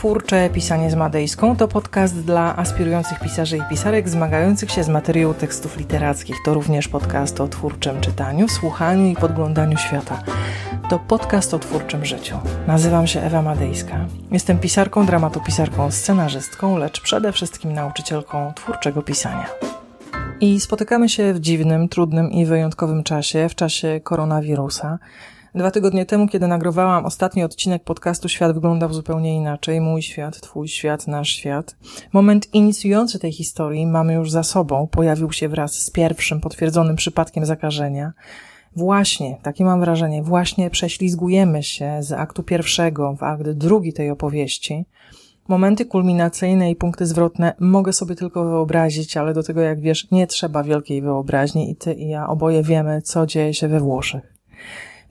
Twórcze Pisanie z Madejską to podcast dla aspirujących pisarzy i pisarek zmagających się z materią tekstów literackich. To również podcast o twórczym czytaniu, słuchaniu i podglądaniu świata. To podcast o twórczym życiu. Nazywam się Ewa Madejska. Jestem pisarką, dramatopisarką, scenarzystką, lecz przede wszystkim nauczycielką twórczego pisania. I spotykamy się w dziwnym, trudnym i wyjątkowym czasie, w czasie koronawirusa. Dwa tygodnie temu, kiedy nagrywałam ostatni odcinek podcastu, świat wyglądał zupełnie inaczej. Mój świat, twój świat, nasz świat. Moment inicjujący tej historii mamy już za sobą. Pojawił się wraz z pierwszym potwierdzonym przypadkiem zakażenia. Właśnie, takie mam wrażenie, właśnie prześlizgujemy się z aktu pierwszego w akt drugi tej opowieści. Momenty kulminacyjne i punkty zwrotne mogę sobie tylko wyobrazić, ale do tego, jak wiesz, nie trzeba wielkiej wyobraźni i ty i ja oboje wiemy, co dzieje się we Włoszech.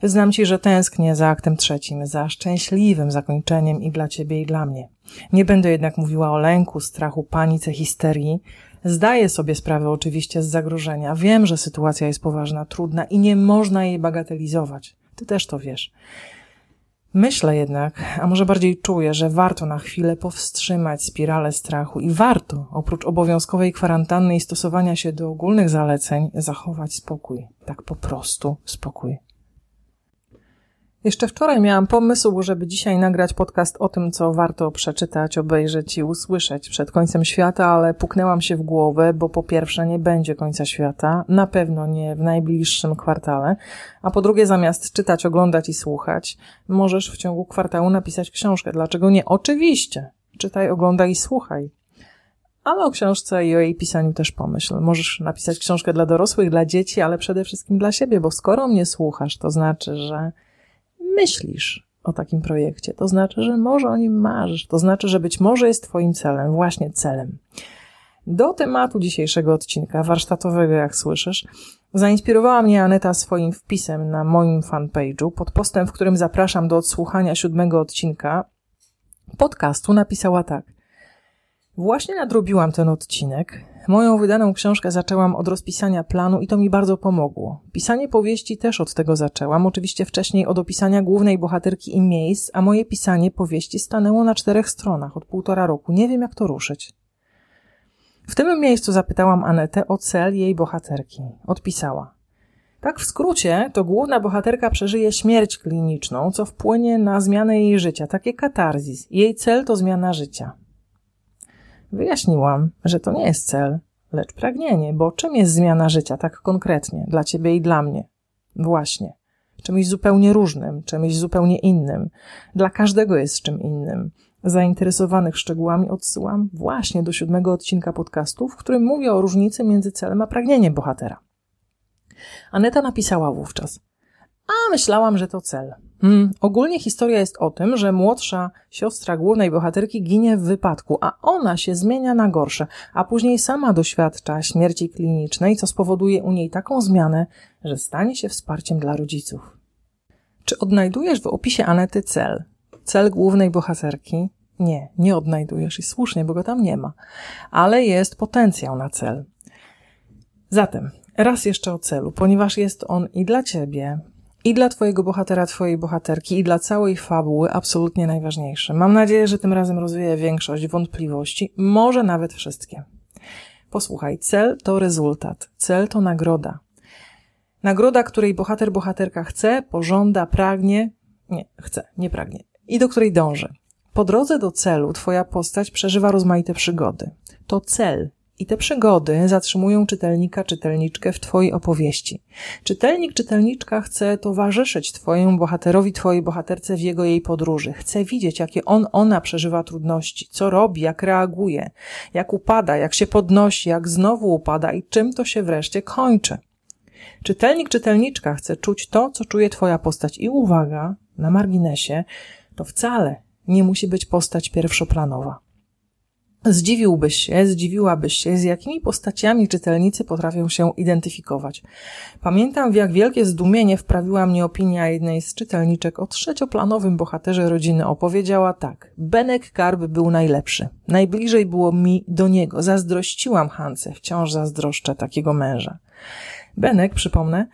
Wyznam ci, że tęsknię za aktem trzecim, za szczęśliwym zakończeniem i dla ciebie, i dla mnie. Nie będę jednak mówiła o lęku, strachu, panice, histerii. Zdaję sobie sprawę oczywiście z zagrożenia. Wiem, że sytuacja jest poważna, trudna i nie można jej bagatelizować. Ty też to wiesz. Myślę jednak, a może bardziej czuję, że warto na chwilę powstrzymać spiralę strachu i warto, oprócz obowiązkowej kwarantanny i stosowania się do ogólnych zaleceń, zachować spokój. Tak po prostu spokój. Jeszcze wczoraj miałam pomysł, żeby dzisiaj nagrać podcast o tym, co warto przeczytać, obejrzeć i usłyszeć przed końcem świata, ale puknęłam się w głowę, bo po pierwsze nie będzie końca świata, na pewno nie w najbliższym kwartale, a po drugie zamiast czytać, oglądać i słuchać, możesz w ciągu kwartału napisać książkę. Dlaczego nie? Oczywiście! Czytaj, oglądaj i słuchaj. Ale o książce i o jej pisaniu też pomyśl. Możesz napisać książkę dla dorosłych, dla dzieci, ale przede wszystkim dla siebie, bo skoro mnie słuchasz, to znaczy, że myślisz o takim projekcie. To znaczy, że może o nim marzysz. To znaczy, że być może jest Twoim celem, właśnie celem. Do tematu dzisiejszego odcinka, warsztatowego, jak słyszysz, zainspirowała mnie Aneta swoim wpisem na moim fanpage'u pod postem, w którym zapraszam do odsłuchania siódmego odcinka podcastu. Napisała tak. Właśnie nadrobiłam ten odcinek. Moją wydaną książkę zaczęłam od rozpisania planu i to mi bardzo pomogło. Pisanie powieści też od tego zaczęłam, oczywiście wcześniej od opisania głównej bohaterki i miejsc, a moje pisanie powieści stanęło na czterech stronach od półtora roku. Nie wiem jak to ruszyć. W tym miejscu zapytałam Anetę o cel jej bohaterki. Odpisała. Tak w skrócie, to główna bohaterka przeżyje śmierć kliniczną, co wpłynie na zmianę jej życia, takie katarzis. Jej cel to zmiana życia. Wyjaśniłam, że to nie jest cel, lecz pragnienie, bo czym jest zmiana życia tak konkretnie dla ciebie i dla mnie? Właśnie. Czymś zupełnie różnym, czymś zupełnie innym. Dla każdego jest czym innym. Zainteresowanych szczegółami odsyłam właśnie do siódmego odcinka podcastu, w którym mówię o różnicy między celem a pragnieniem bohatera. Aneta napisała wówczas. A myślałam, że to cel. Hmm, ogólnie historia jest o tym, że młodsza siostra głównej bohaterki ginie w wypadku, a ona się zmienia na gorsze, a później sama doświadcza śmierci klinicznej, co spowoduje u niej taką zmianę, że stanie się wsparciem dla rodziców. Czy odnajdujesz w opisie Anety cel? Cel głównej bohaterki? Nie, nie odnajdujesz i słusznie, bo go tam nie ma. Ale jest potencjał na cel. Zatem, raz jeszcze o celu, ponieważ jest on i dla ciebie, i dla Twojego bohatera, Twojej bohaterki, i dla całej fabuły absolutnie najważniejsze. Mam nadzieję, że tym razem rozwieję większość wątpliwości, może nawet wszystkie. Posłuchaj, cel to rezultat, cel to nagroda. Nagroda, której bohater, bohaterka chce, pożąda, pragnie, nie, chce, nie pragnie, i do której dąży. Po drodze do celu Twoja postać przeżywa rozmaite przygody. To cel, i te przygody zatrzymują czytelnika, czytelniczkę w Twojej opowieści. Czytelnik, czytelniczka chce towarzyszyć Twojemu bohaterowi, Twojej bohaterce w jego jej podróży. Chce widzieć, jakie on, ona przeżywa trudności, co robi, jak reaguje, jak upada, jak się podnosi, jak znowu upada i czym to się wreszcie kończy. Czytelnik, czytelniczka chce czuć to, co czuje Twoja postać. I uwaga, na marginesie, to wcale nie musi być postać pierwszoplanowa. Zdziwiłbyś się, zdziwiłabyś się, z jakimi postaciami czytelnicy potrafią się identyfikować. Pamiętam, w jak wielkie zdumienie wprawiła mnie opinia jednej z czytelniczek o trzecioplanowym bohaterze rodziny. Opowiedziała tak. Benek Karb był najlepszy. Najbliżej było mi do niego. Zazdrościłam Hance. Wciąż zazdroszczę takiego męża. Benek, przypomnę,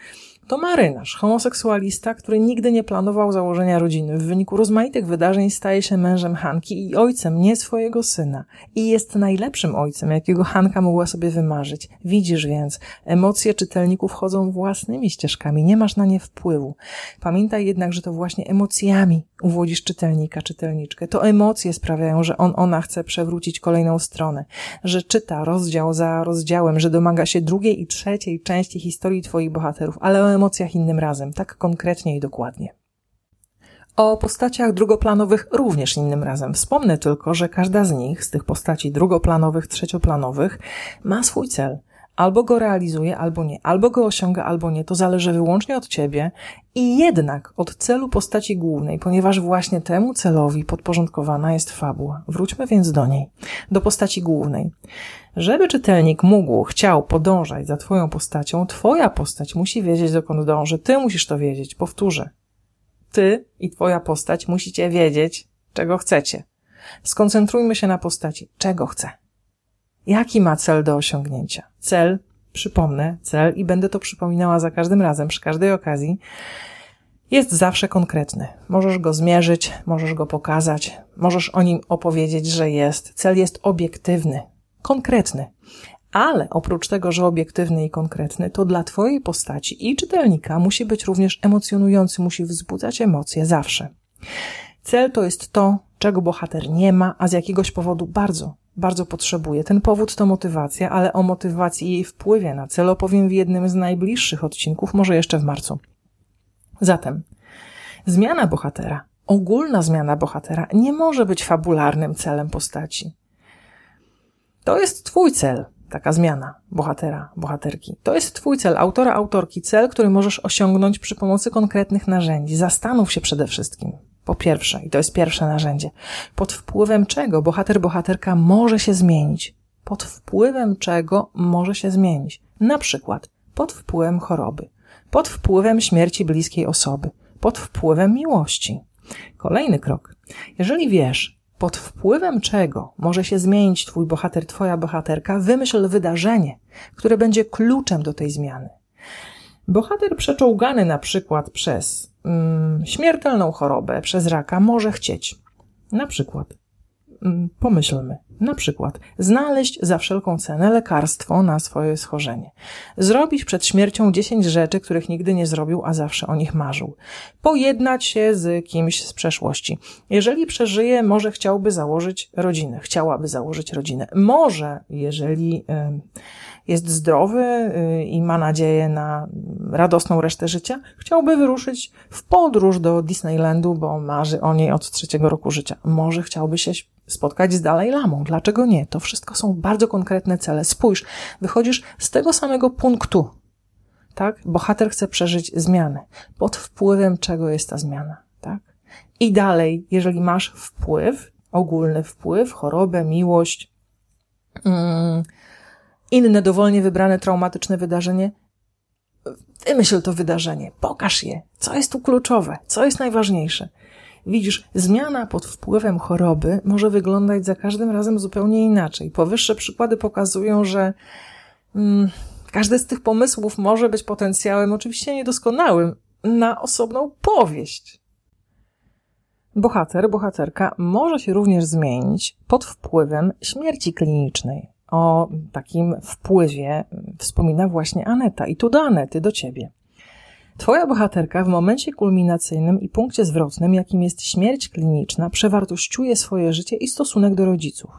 to marynarz, homoseksualista, który nigdy nie planował założenia rodziny. W wyniku rozmaitych wydarzeń staje się mężem Hanki i ojcem nie swojego syna. I jest najlepszym ojcem, jakiego Hanka mogła sobie wymarzyć. Widzisz więc, emocje czytelników chodzą własnymi ścieżkami, nie masz na nie wpływu. Pamiętaj jednak, że to właśnie emocjami uwodzisz czytelnika, czytelniczkę. To emocje sprawiają, że on, ona chce przewrócić kolejną stronę, że czyta rozdział za rozdziałem, że domaga się drugiej i trzeciej części historii twoich bohaterów, ale o emocjach innym razem, tak konkretnie i dokładnie. O postaciach drugoplanowych również innym razem. Wspomnę tylko, że każda z nich, z tych postaci drugoplanowych, trzecioplanowych, ma swój cel. Albo go realizuje, albo nie. Albo go osiąga, albo nie. To zależy wyłącznie od ciebie i jednak od celu postaci głównej, ponieważ właśnie temu celowi podporządkowana jest fabuła. Wróćmy więc do niej. Do postaci głównej. Żeby czytelnik mógł, chciał podążać za twoją postacią, twoja postać musi wiedzieć, dokąd dąży. Ty musisz to wiedzieć. Powtórzę. Ty i twoja postać musicie wiedzieć, czego chcecie. Skoncentrujmy się na postaci. Czego chce? Jaki ma cel do osiągnięcia? Cel, przypomnę, cel i będę to przypominała za każdym razem, przy każdej okazji, jest zawsze konkretny. Możesz go zmierzyć, możesz go pokazać, możesz o nim opowiedzieć, że jest. Cel jest obiektywny, konkretny. Ale oprócz tego, że obiektywny i konkretny, to dla Twojej postaci i czytelnika musi być również emocjonujący, musi wzbudzać emocje zawsze. Cel to jest to, czego bohater nie ma, a z jakiegoś powodu bardzo, bardzo potrzebuje. Ten powód to motywacja, ale o motywacji i jej wpływie na cel opowiem w jednym z najbliższych odcinków, może jeszcze w marcu. Zatem, zmiana bohatera, ogólna zmiana bohatera nie może być fabularnym celem postaci. To jest twój cel, taka zmiana bohatera, bohaterki. To jest twój cel, autora, autorki, cel, który możesz osiągnąć przy pomocy konkretnych narzędzi. Zastanów się przede wszystkim. Po pierwsze, i to jest pierwsze narzędzie, pod wpływem czego bohater, bohaterka może się zmienić. Pod wpływem czego może się zmienić. Na przykład pod wpływem choroby, pod wpływem śmierci bliskiej osoby, pod wpływem miłości. Kolejny krok. Jeżeli wiesz, pod wpływem czego może się zmienić twój bohater, twoja bohaterka, wymyśl wydarzenie, które będzie kluczem do tej zmiany. Bohater przeczołgany na przykład przez mm, śmiertelną chorobę, przez raka może chcieć. Na przykład, mm, pomyślmy, na przykład znaleźć za wszelką cenę lekarstwo na swoje schorzenie. Zrobić przed śmiercią 10 rzeczy, których nigdy nie zrobił, a zawsze o nich marzył. Pojednać się z kimś z przeszłości. Jeżeli przeżyje, może chciałby założyć rodzinę. Chciałaby założyć rodzinę. Może, jeżeli... Jest zdrowy y, i ma nadzieję na radosną resztę życia, chciałby wyruszyć w podróż do Disneylandu, bo marzy o niej od trzeciego roku życia. Może chciałby się spotkać z Dalaj Lamą. Dlaczego nie? To wszystko są bardzo konkretne cele. Spójrz, wychodzisz z tego samego punktu. Tak? Bohater chce przeżyć zmianę. Pod wpływem czego jest ta zmiana? Tak? I dalej, jeżeli masz wpływ, ogólny wpływ, chorobę, miłość, mm, inne dowolnie wybrane traumatyczne wydarzenie, wymyśl to wydarzenie, pokaż je, co jest tu kluczowe, co jest najważniejsze. Widzisz, zmiana pod wpływem choroby może wyglądać za każdym razem zupełnie inaczej. Powyższe przykłady pokazują, że mm, każdy z tych pomysłów może być potencjałem, oczywiście niedoskonałym, na osobną powieść. Bohater, bohaterka może się również zmienić pod wpływem śmierci klinicznej. O takim wpływie wspomina właśnie Aneta. I tu do Anety, do ciebie. Twoja bohaterka w momencie kulminacyjnym i punkcie zwrotnym, jakim jest śmierć kliniczna, przewartościuje swoje życie i stosunek do rodziców.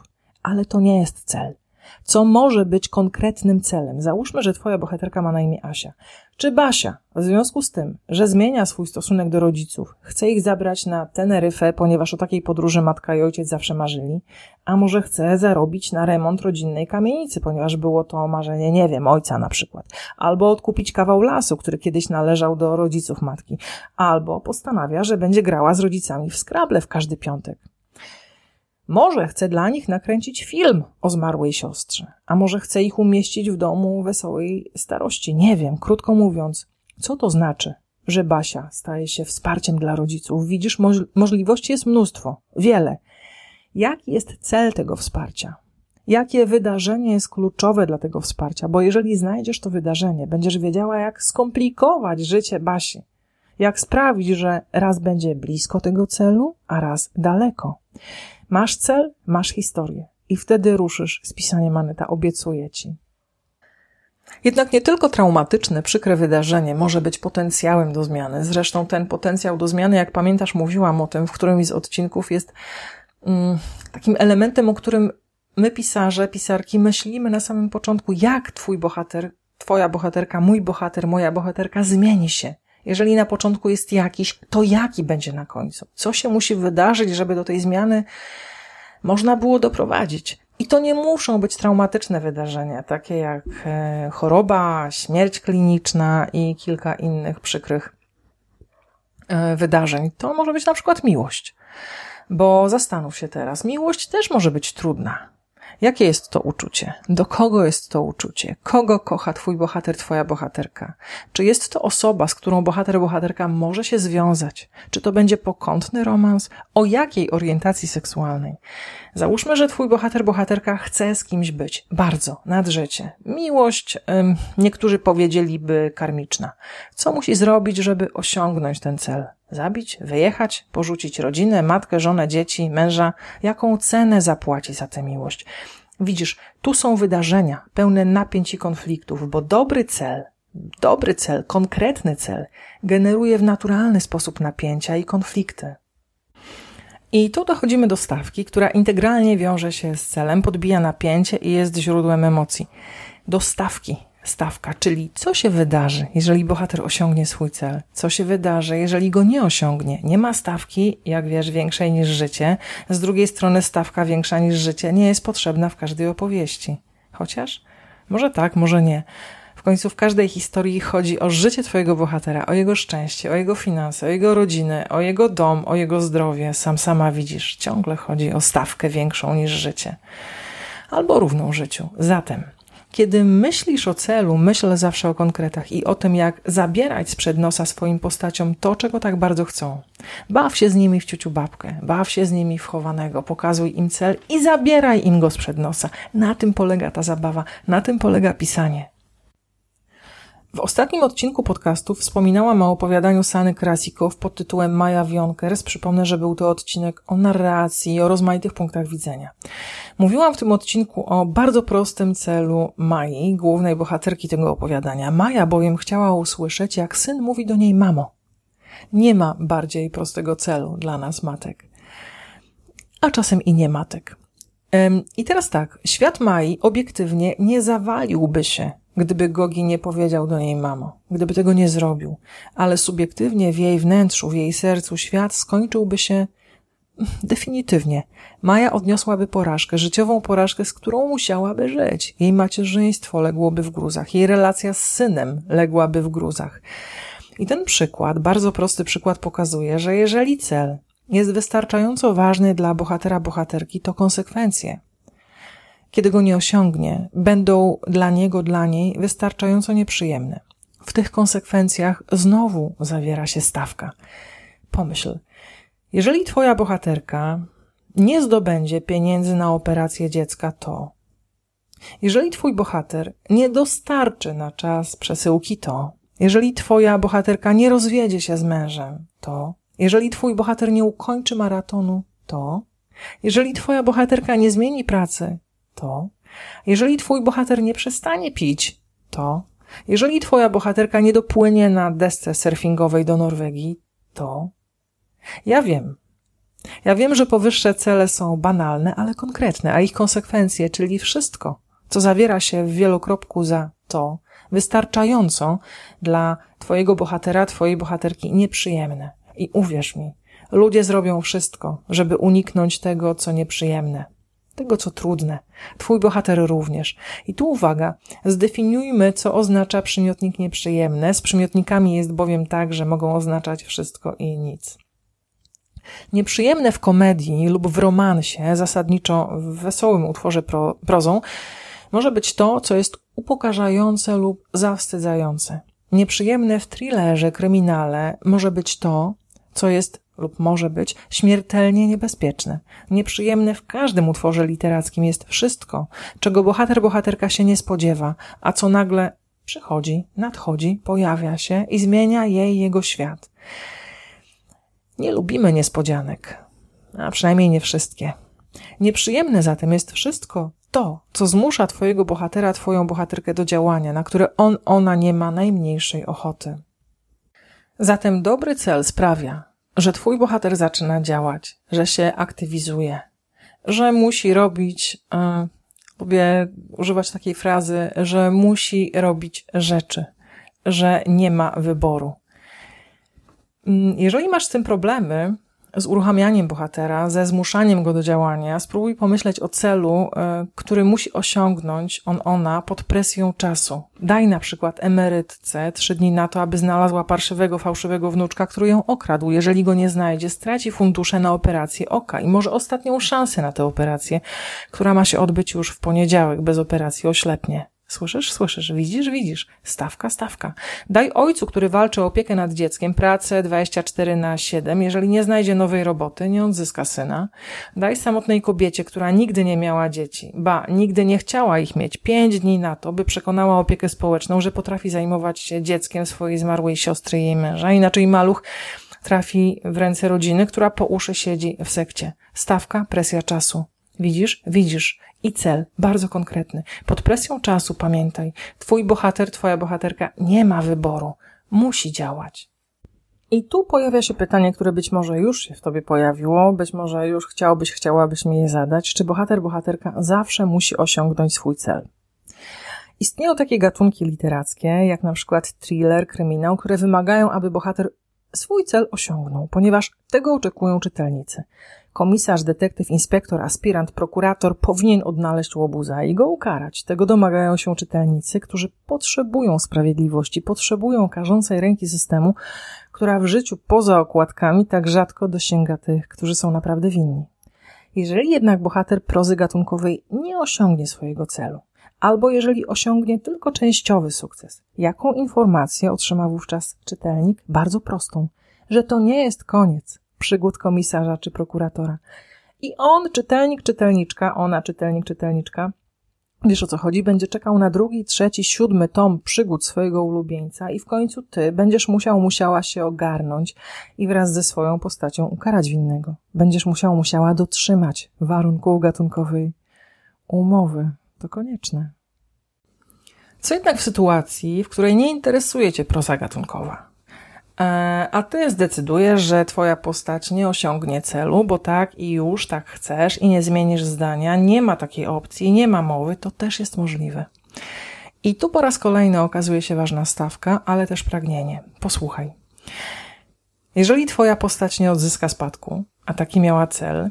Ale to nie jest cel co może być konkretnym celem. Załóżmy, że twoja bohaterka ma na imię Asia. Czy Basia, w związku z tym, że zmienia swój stosunek do rodziców, chce ich zabrać na Teneryfę, ponieważ o takiej podróży matka i ojciec zawsze marzyli, a może chce zarobić na remont rodzinnej kamienicy, ponieważ było to marzenie, nie wiem, ojca na przykład, albo odkupić kawał lasu, który kiedyś należał do rodziców matki, albo postanawia, że będzie grała z rodzicami w skrable w każdy piątek. Może chce dla nich nakręcić film o zmarłej siostrze, a może chce ich umieścić w domu wesołej starości. Nie wiem, krótko mówiąc, co to znaczy, że Basia staje się wsparciem dla rodziców. Widzisz, możliwości jest mnóstwo, wiele. Jaki jest cel tego wsparcia? jakie wydarzenie jest kluczowe dla tego wsparcia, bo jeżeli znajdziesz to wydarzenie, będziesz wiedziała, jak skomplikować życie Basi, jak sprawić, że raz będzie blisko tego celu, a raz daleko. Masz cel, masz historię i wtedy ruszysz z pisaniem Aneta, obiecuję ci. Jednak nie tylko traumatyczne, przykre wydarzenie może być potencjałem do zmiany. Zresztą ten potencjał do zmiany, jak pamiętasz, mówiłam o tym w którymś z odcinków, jest mm, takim elementem, o którym my, pisarze, pisarki, myślimy na samym początku, jak twój bohater, twoja bohaterka, mój bohater, moja bohaterka zmieni się. Jeżeli na początku jest jakiś, to jaki będzie na końcu? Co się musi wydarzyć, żeby do tej zmiany można było doprowadzić? I to nie muszą być traumatyczne wydarzenia, takie jak e, choroba, śmierć kliniczna i kilka innych przykrych e, wydarzeń. To może być na przykład miłość. Bo zastanów się teraz, miłość też może być trudna. Jakie jest to uczucie? Do kogo jest to uczucie? Kogo kocha twój bohater, twoja bohaterka? Czy jest to osoba, z którą bohater, bohaterka może się związać? Czy to będzie pokątny romans? O jakiej orientacji seksualnej? Załóżmy, że twój bohater, bohaterka chce z kimś być. Bardzo, nad życie. Miłość, ym, niektórzy powiedzieliby karmiczna. Co musi zrobić, żeby osiągnąć ten cel? Zabić, wyjechać, porzucić rodzinę, matkę, żonę, dzieci, męża? Jaką cenę zapłaci za tę miłość? Widzisz, tu są wydarzenia pełne napięć i konfliktów, bo dobry cel, dobry cel, konkretny cel generuje w naturalny sposób napięcia i konflikty. I tu dochodzimy do stawki, która integralnie wiąże się z celem, podbija napięcie i jest źródłem emocji. Do stawki, stawka, czyli co się wydarzy, jeżeli bohater osiągnie swój cel, co się wydarzy, jeżeli go nie osiągnie. Nie ma stawki, jak wiesz, większej niż życie. Z drugiej strony stawka większa niż życie nie jest potrzebna w każdej opowieści. Chociaż może tak, może nie. W końcu w każdej historii chodzi o życie twojego bohatera, o jego szczęście, o jego finanse, o jego rodzinę, o jego dom, o jego zdrowie. Sam sama widzisz, ciągle chodzi o stawkę większą niż życie. Albo równą życiu. Zatem kiedy myślisz o celu, myśl zawsze o konkretach i o tym, jak zabierać sprzed nosa swoim postaciom to, czego tak bardzo chcą. Baw się z nimi w ciuciu babkę, baw się z nimi w chowanego, pokazuj im cel i zabieraj im go sprzed nosa. Na tym polega ta zabawa, na tym polega pisanie. W ostatnim odcinku podcastu wspominałam o opowiadaniu Sany Krasikow pod tytułem Maja Wionkers. Przypomnę, że był to odcinek o narracji o rozmaitych punktach widzenia. Mówiłam w tym odcinku o bardzo prostym celu Mai, głównej bohaterki tego opowiadania. Maja bowiem chciała usłyszeć, jak syn mówi do niej mamo. Nie ma bardziej prostego celu dla nas matek. A czasem i nie matek. I teraz tak, świat Mai obiektywnie nie zawaliłby się gdyby Gogi nie powiedział do niej mamo, gdyby tego nie zrobił, ale subiektywnie w jej wnętrzu, w jej sercu świat skończyłby się definitywnie. Maja odniosłaby porażkę, życiową porażkę, z którą musiałaby żyć. Jej macierzyństwo ległoby w gruzach, jej relacja z synem ległaby w gruzach. I ten przykład, bardzo prosty przykład pokazuje, że jeżeli cel jest wystarczająco ważny dla bohatera, bohaterki, to konsekwencje kiedy go nie osiągnie, będą dla niego, dla niej wystarczająco nieprzyjemne. W tych konsekwencjach znowu zawiera się stawka. Pomyśl, jeżeli twoja bohaterka nie zdobędzie pieniędzy na operację dziecka, to jeżeli twój bohater nie dostarczy na czas przesyłki, to jeżeli twoja bohaterka nie rozwiedzie się z mężem, to jeżeli twój bohater nie ukończy maratonu, to jeżeli twoja bohaterka nie zmieni pracy, to jeżeli twój bohater nie przestanie pić, to jeżeli twoja bohaterka nie dopłynie na desce surfingowej do Norwegii, to ja wiem. Ja wiem, że powyższe cele są banalne, ale konkretne, a ich konsekwencje, czyli wszystko, co zawiera się w wielokropku za to, wystarczająco dla twojego bohatera, twojej bohaterki nieprzyjemne. I uwierz mi, ludzie zrobią wszystko, żeby uniknąć tego, co nieprzyjemne tego co trudne. Twój bohater również. I tu uwaga, zdefiniujmy, co oznacza przymiotnik nieprzyjemny. Z przymiotnikami jest bowiem tak, że mogą oznaczać wszystko i nic. Nieprzyjemne w komedii lub w romansie, zasadniczo w wesołym utworze pro, prozą, może być to, co jest upokarzające lub zawstydzające. Nieprzyjemne w thrillerze, kryminale może być to, co jest lub może być śmiertelnie niebezpieczne. Nieprzyjemne w każdym utworze literackim jest wszystko, czego bohater, bohaterka się nie spodziewa, a co nagle przychodzi, nadchodzi, pojawia się i zmienia jej jego świat. Nie lubimy niespodzianek, a przynajmniej nie wszystkie. Nieprzyjemne zatem jest wszystko to, co zmusza twojego bohatera, twoją bohaterkę do działania, na które on, ona nie ma najmniejszej ochoty. Zatem dobry cel sprawia, że twój bohater zaczyna działać, że się aktywizuje, że musi robić, yy, lubię używać takiej frazy, że musi robić rzeczy, że nie ma wyboru. Mm, jeżeli masz z tym problemy, z uruchamianiem bohatera, ze zmuszaniem go do działania, spróbuj pomyśleć o celu, e, który musi osiągnąć on, ona pod presją czasu. Daj na przykład emerytce trzy dni na to, aby znalazła parszywego, fałszywego wnuczka, który ją okradł. Jeżeli go nie znajdzie, straci fundusze na operację oka i może ostatnią szansę na tę operację, która ma się odbyć już w poniedziałek, bez operacji oślepnie. Słyszysz, słyszysz, widzisz, widzisz. Stawka, stawka. Daj ojcu, który walczy o opiekę nad dzieckiem, pracę 24 na 7. Jeżeli nie znajdzie nowej roboty, nie odzyska syna. Daj samotnej kobiecie, która nigdy nie miała dzieci, ba, nigdy nie chciała ich mieć, pięć dni na to, by przekonała opiekę społeczną, że potrafi zajmować się dzieckiem swojej zmarłej siostry i jej męża. Inaczej maluch trafi w ręce rodziny, która po uszy siedzi w sekcie. Stawka, presja czasu. Widzisz? Widzisz. I cel, bardzo konkretny. Pod presją czasu pamiętaj, twój bohater, twoja bohaterka nie ma wyboru. Musi działać. I tu pojawia się pytanie, które być może już się w tobie pojawiło, być może już chciałbyś, chciałabyś mi je zadać. Czy bohater, bohaterka zawsze musi osiągnąć swój cel? Istnieją takie gatunki literackie, jak na przykład thriller, kryminał, które wymagają, aby bohater swój cel osiągnął, ponieważ tego oczekują czytelnicy. Komisarz, detektyw, inspektor, aspirant, prokurator powinien odnaleźć łobuza i go ukarać. Tego domagają się czytelnicy, którzy potrzebują sprawiedliwości, potrzebują karzącej ręki systemu, która w życiu poza okładkami tak rzadko dosięga tych, którzy są naprawdę winni. Jeżeli jednak bohater prozy gatunkowej nie osiągnie swojego celu, albo jeżeli osiągnie tylko częściowy sukces, jaką informację otrzyma wówczas czytelnik? Bardzo prostą, że to nie jest koniec, przygód komisarza czy prokuratora. I on, czytelnik, czytelniczka, ona, czytelnik, czytelniczka, wiesz o co chodzi, będzie czekał na drugi, trzeci, siódmy tom przygód swojego ulubieńca i w końcu ty będziesz musiał, musiała się ogarnąć i wraz ze swoją postacią ukarać winnego. Będziesz musiał, musiała dotrzymać warunków gatunkowej umowy. To konieczne. Co jednak w sytuacji, w której nie interesuje cię proza gatunkowa? E, a ty zdecydujesz, że twoja postać nie osiągnie celu, bo tak i już tak chcesz i nie zmienisz zdania, nie ma takiej opcji, nie ma mowy, to też jest możliwe. I tu po raz kolejny okazuje się ważna stawka, ale też pragnienie. Posłuchaj. Jeżeli twoja postać nie odzyska spadku, a taki miała cel,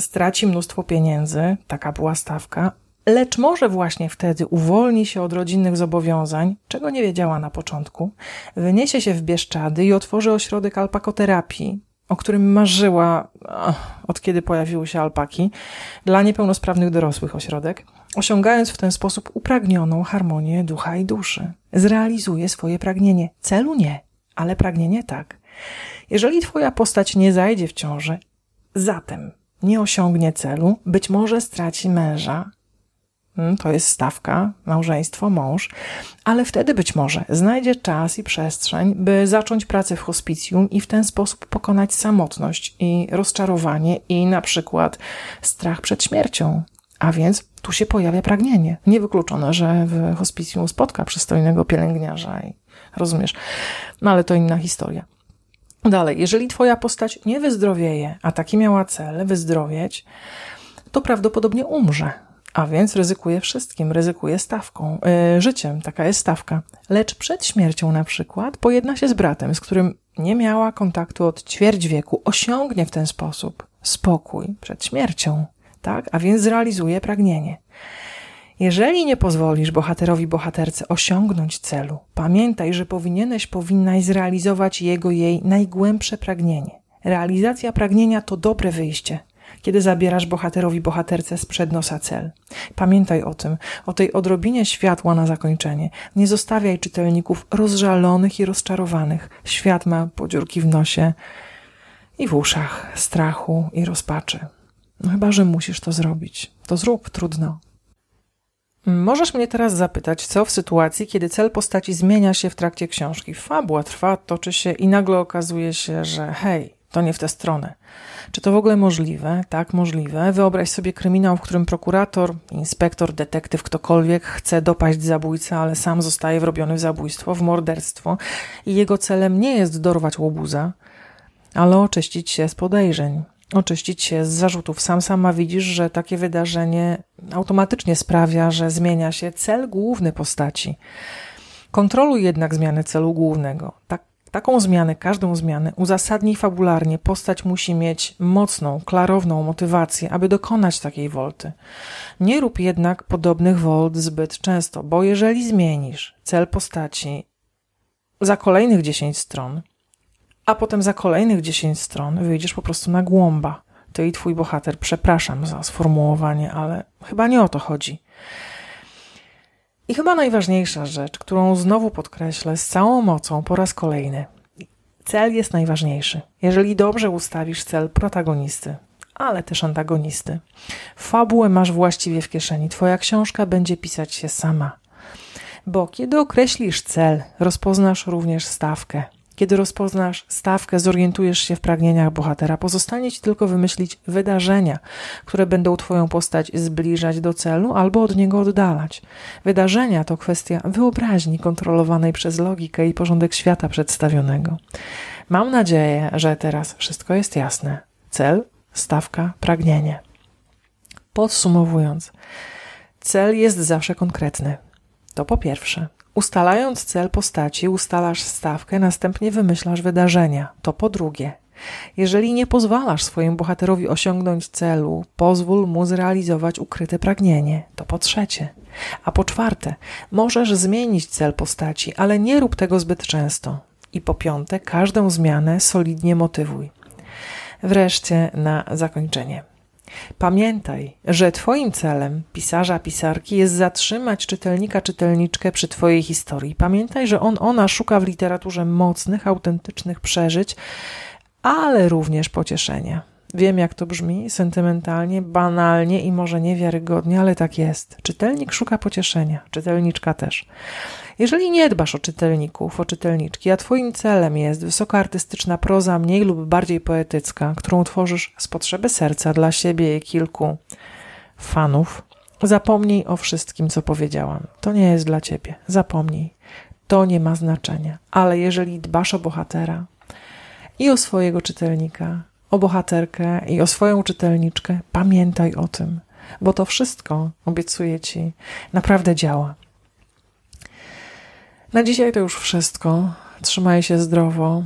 straci mnóstwo pieniędzy, taka była stawka, lecz może właśnie wtedy uwolni się od rodzinnych zobowiązań, czego nie wiedziała na początku, wyniesie się w Bieszczady i otworzy ośrodek alpakoterapii, o którym marzyła od kiedy pojawiły się alpaki, dla niepełnosprawnych dorosłych ośrodek, osiągając w ten sposób upragnioną harmonię ducha i duszy. Zrealizuje swoje pragnienie. Celu nie, ale pragnienie tak. Jeżeli twoja postać nie zajdzie w ciąży, zatem nie osiągnie celu, być może straci męża, to jest stawka, małżeństwo, mąż, ale wtedy być może znajdzie czas i przestrzeń, by zacząć pracę w hospicjum i w ten sposób pokonać samotność i rozczarowanie i na przykład strach przed śmiercią. A więc tu się pojawia pragnienie. Niewykluczone, że w hospicjum spotka przystojnego pielęgniarza i rozumiesz. No ale to inna historia. Dalej, jeżeli twoja postać nie wyzdrowieje, a taki miała cel, wyzdrowieć, to prawdopodobnie umrze a więc ryzykuje wszystkim, ryzykuje stawką, yy, życiem, taka jest stawka. Lecz przed śmiercią na przykład pojedna się z bratem, z którym nie miała kontaktu od ćwierć wieku, osiągnie w ten sposób spokój przed śmiercią, tak? A więc zrealizuje pragnienie. Jeżeli nie pozwolisz bohaterowi, bohaterce osiągnąć celu, pamiętaj, że powinieneś, powinnaś zrealizować jego, jej najgłębsze pragnienie. Realizacja pragnienia to dobre wyjście – kiedy zabierasz bohaterowi bohaterce sprzed nosa cel. Pamiętaj o tym, o tej odrobinie światła na zakończenie. Nie zostawiaj czytelników rozżalonych i rozczarowanych. Świat ma podziurki w nosie i w uszach strachu i rozpaczy. No chyba, że musisz to zrobić. To zrób, trudno. Możesz mnie teraz zapytać, co w sytuacji, kiedy cel postaci zmienia się w trakcie książki. Fabuła trwa, toczy się i nagle okazuje się, że hej, to nie w tę stronę. Czy to w ogóle możliwe? Tak, możliwe. Wyobraź sobie kryminał, w którym prokurator, inspektor, detektyw, ktokolwiek chce dopaść zabójcę, ale sam zostaje wrobiony w zabójstwo, w morderstwo i jego celem nie jest dorwać łobuza, ale oczyścić się z podejrzeń, oczyścić się z zarzutów. Sam sama widzisz, że takie wydarzenie automatycznie sprawia, że zmienia się cel główny postaci. Kontroluj jednak zmianę celu głównego. Tak, taką zmianę, każdą zmianę uzasadnij fabularnie. Postać musi mieć mocną, klarowną motywację, aby dokonać takiej wolty. Nie rób jednak podobnych wolt zbyt często, bo jeżeli zmienisz cel postaci za kolejnych 10 stron, a potem za kolejnych 10 stron wyjdziesz po prostu na głąba. Ty i twój bohater, przepraszam za sformułowanie, ale chyba nie o to chodzi. I chyba najważniejsza rzecz, którą znowu podkreślę z całą mocą po raz kolejny. Cel jest najważniejszy. Jeżeli dobrze ustawisz cel protagonisty, ale też antagonisty, fabułę masz właściwie w kieszeni. Twoja książka będzie pisać się sama. Bo kiedy określisz cel, rozpoznasz również stawkę, kiedy rozpoznasz stawkę, zorientujesz się w pragnieniach bohatera, pozostanie ci tylko wymyślić wydarzenia, które będą Twoją postać zbliżać do celu albo od niego oddalać. Wydarzenia to kwestia wyobraźni kontrolowanej przez logikę i porządek świata przedstawionego. Mam nadzieję, że teraz wszystko jest jasne. Cel, stawka, pragnienie. Podsumowując, cel jest zawsze konkretny. To po pierwsze. Ustalając cel postaci, ustalasz stawkę, następnie wymyślasz wydarzenia. To po drugie. Jeżeli nie pozwalasz swojemu bohaterowi osiągnąć celu, pozwól mu zrealizować ukryte pragnienie. To po trzecie. A po czwarte, możesz zmienić cel postaci, ale nie rób tego zbyt często. I po piąte, każdą zmianę solidnie motywuj. Wreszcie na zakończenie. Pamiętaj, że Twoim celem pisarza, pisarki jest zatrzymać czytelnika, czytelniczkę przy Twojej historii. Pamiętaj, że on, ona szuka w literaturze mocnych, autentycznych przeżyć, ale również pocieszenia. Wiem, jak to brzmi, sentymentalnie, banalnie i może niewiarygodnie, ale tak jest. Czytelnik szuka pocieszenia, czytelniczka też. Jeżeli nie dbasz o czytelników, o czytelniczki, a Twoim celem jest wysokoartystyczna proza, mniej lub bardziej poetycka, którą tworzysz z potrzeby serca dla siebie i kilku fanów, zapomnij o wszystkim, co powiedziałam. To nie jest dla Ciebie. Zapomnij. To nie ma znaczenia. Ale jeżeli dbasz o bohatera i o swojego czytelnika, o bohaterkę i o swoją czytelniczkę, pamiętaj o tym, bo to wszystko, obiecuję Ci, naprawdę działa. Na dzisiaj to już wszystko. Trzymaj się zdrowo.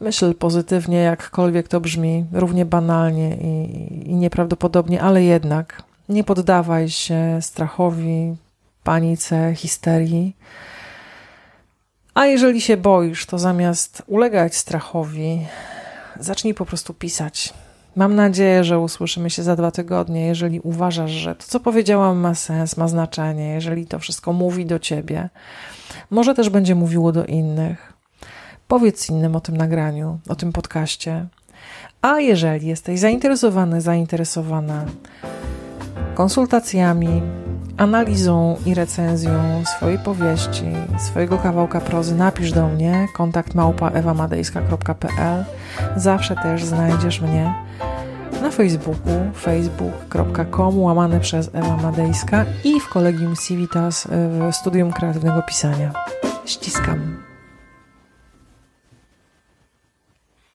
Myśl pozytywnie, jakkolwiek to brzmi, równie banalnie i, i nieprawdopodobnie, ale jednak nie poddawaj się strachowi, panice, histerii. A jeżeli się boisz, to zamiast ulegać strachowi, zacznij po prostu pisać. Mam nadzieję, że usłyszymy się za dwa tygodnie. Jeżeli uważasz, że to, co powiedziałam, ma sens, ma znaczenie, jeżeli to wszystko mówi do ciebie, może też będzie mówiło do innych. Powiedz innym o tym nagraniu, o tym podcaście. A jeżeli jesteś zainteresowany, zainteresowana konsultacjami, analizą i recenzją swojej powieści, swojego kawałka prozy, napisz do mnie kontakt małpa ewamadejska.pl. Zawsze też znajdziesz mnie na Facebooku facebook.com łamane przez Ewa Madejska i w Kolegium Civitas w Studium Kreatywnego Pisania. Ściskam.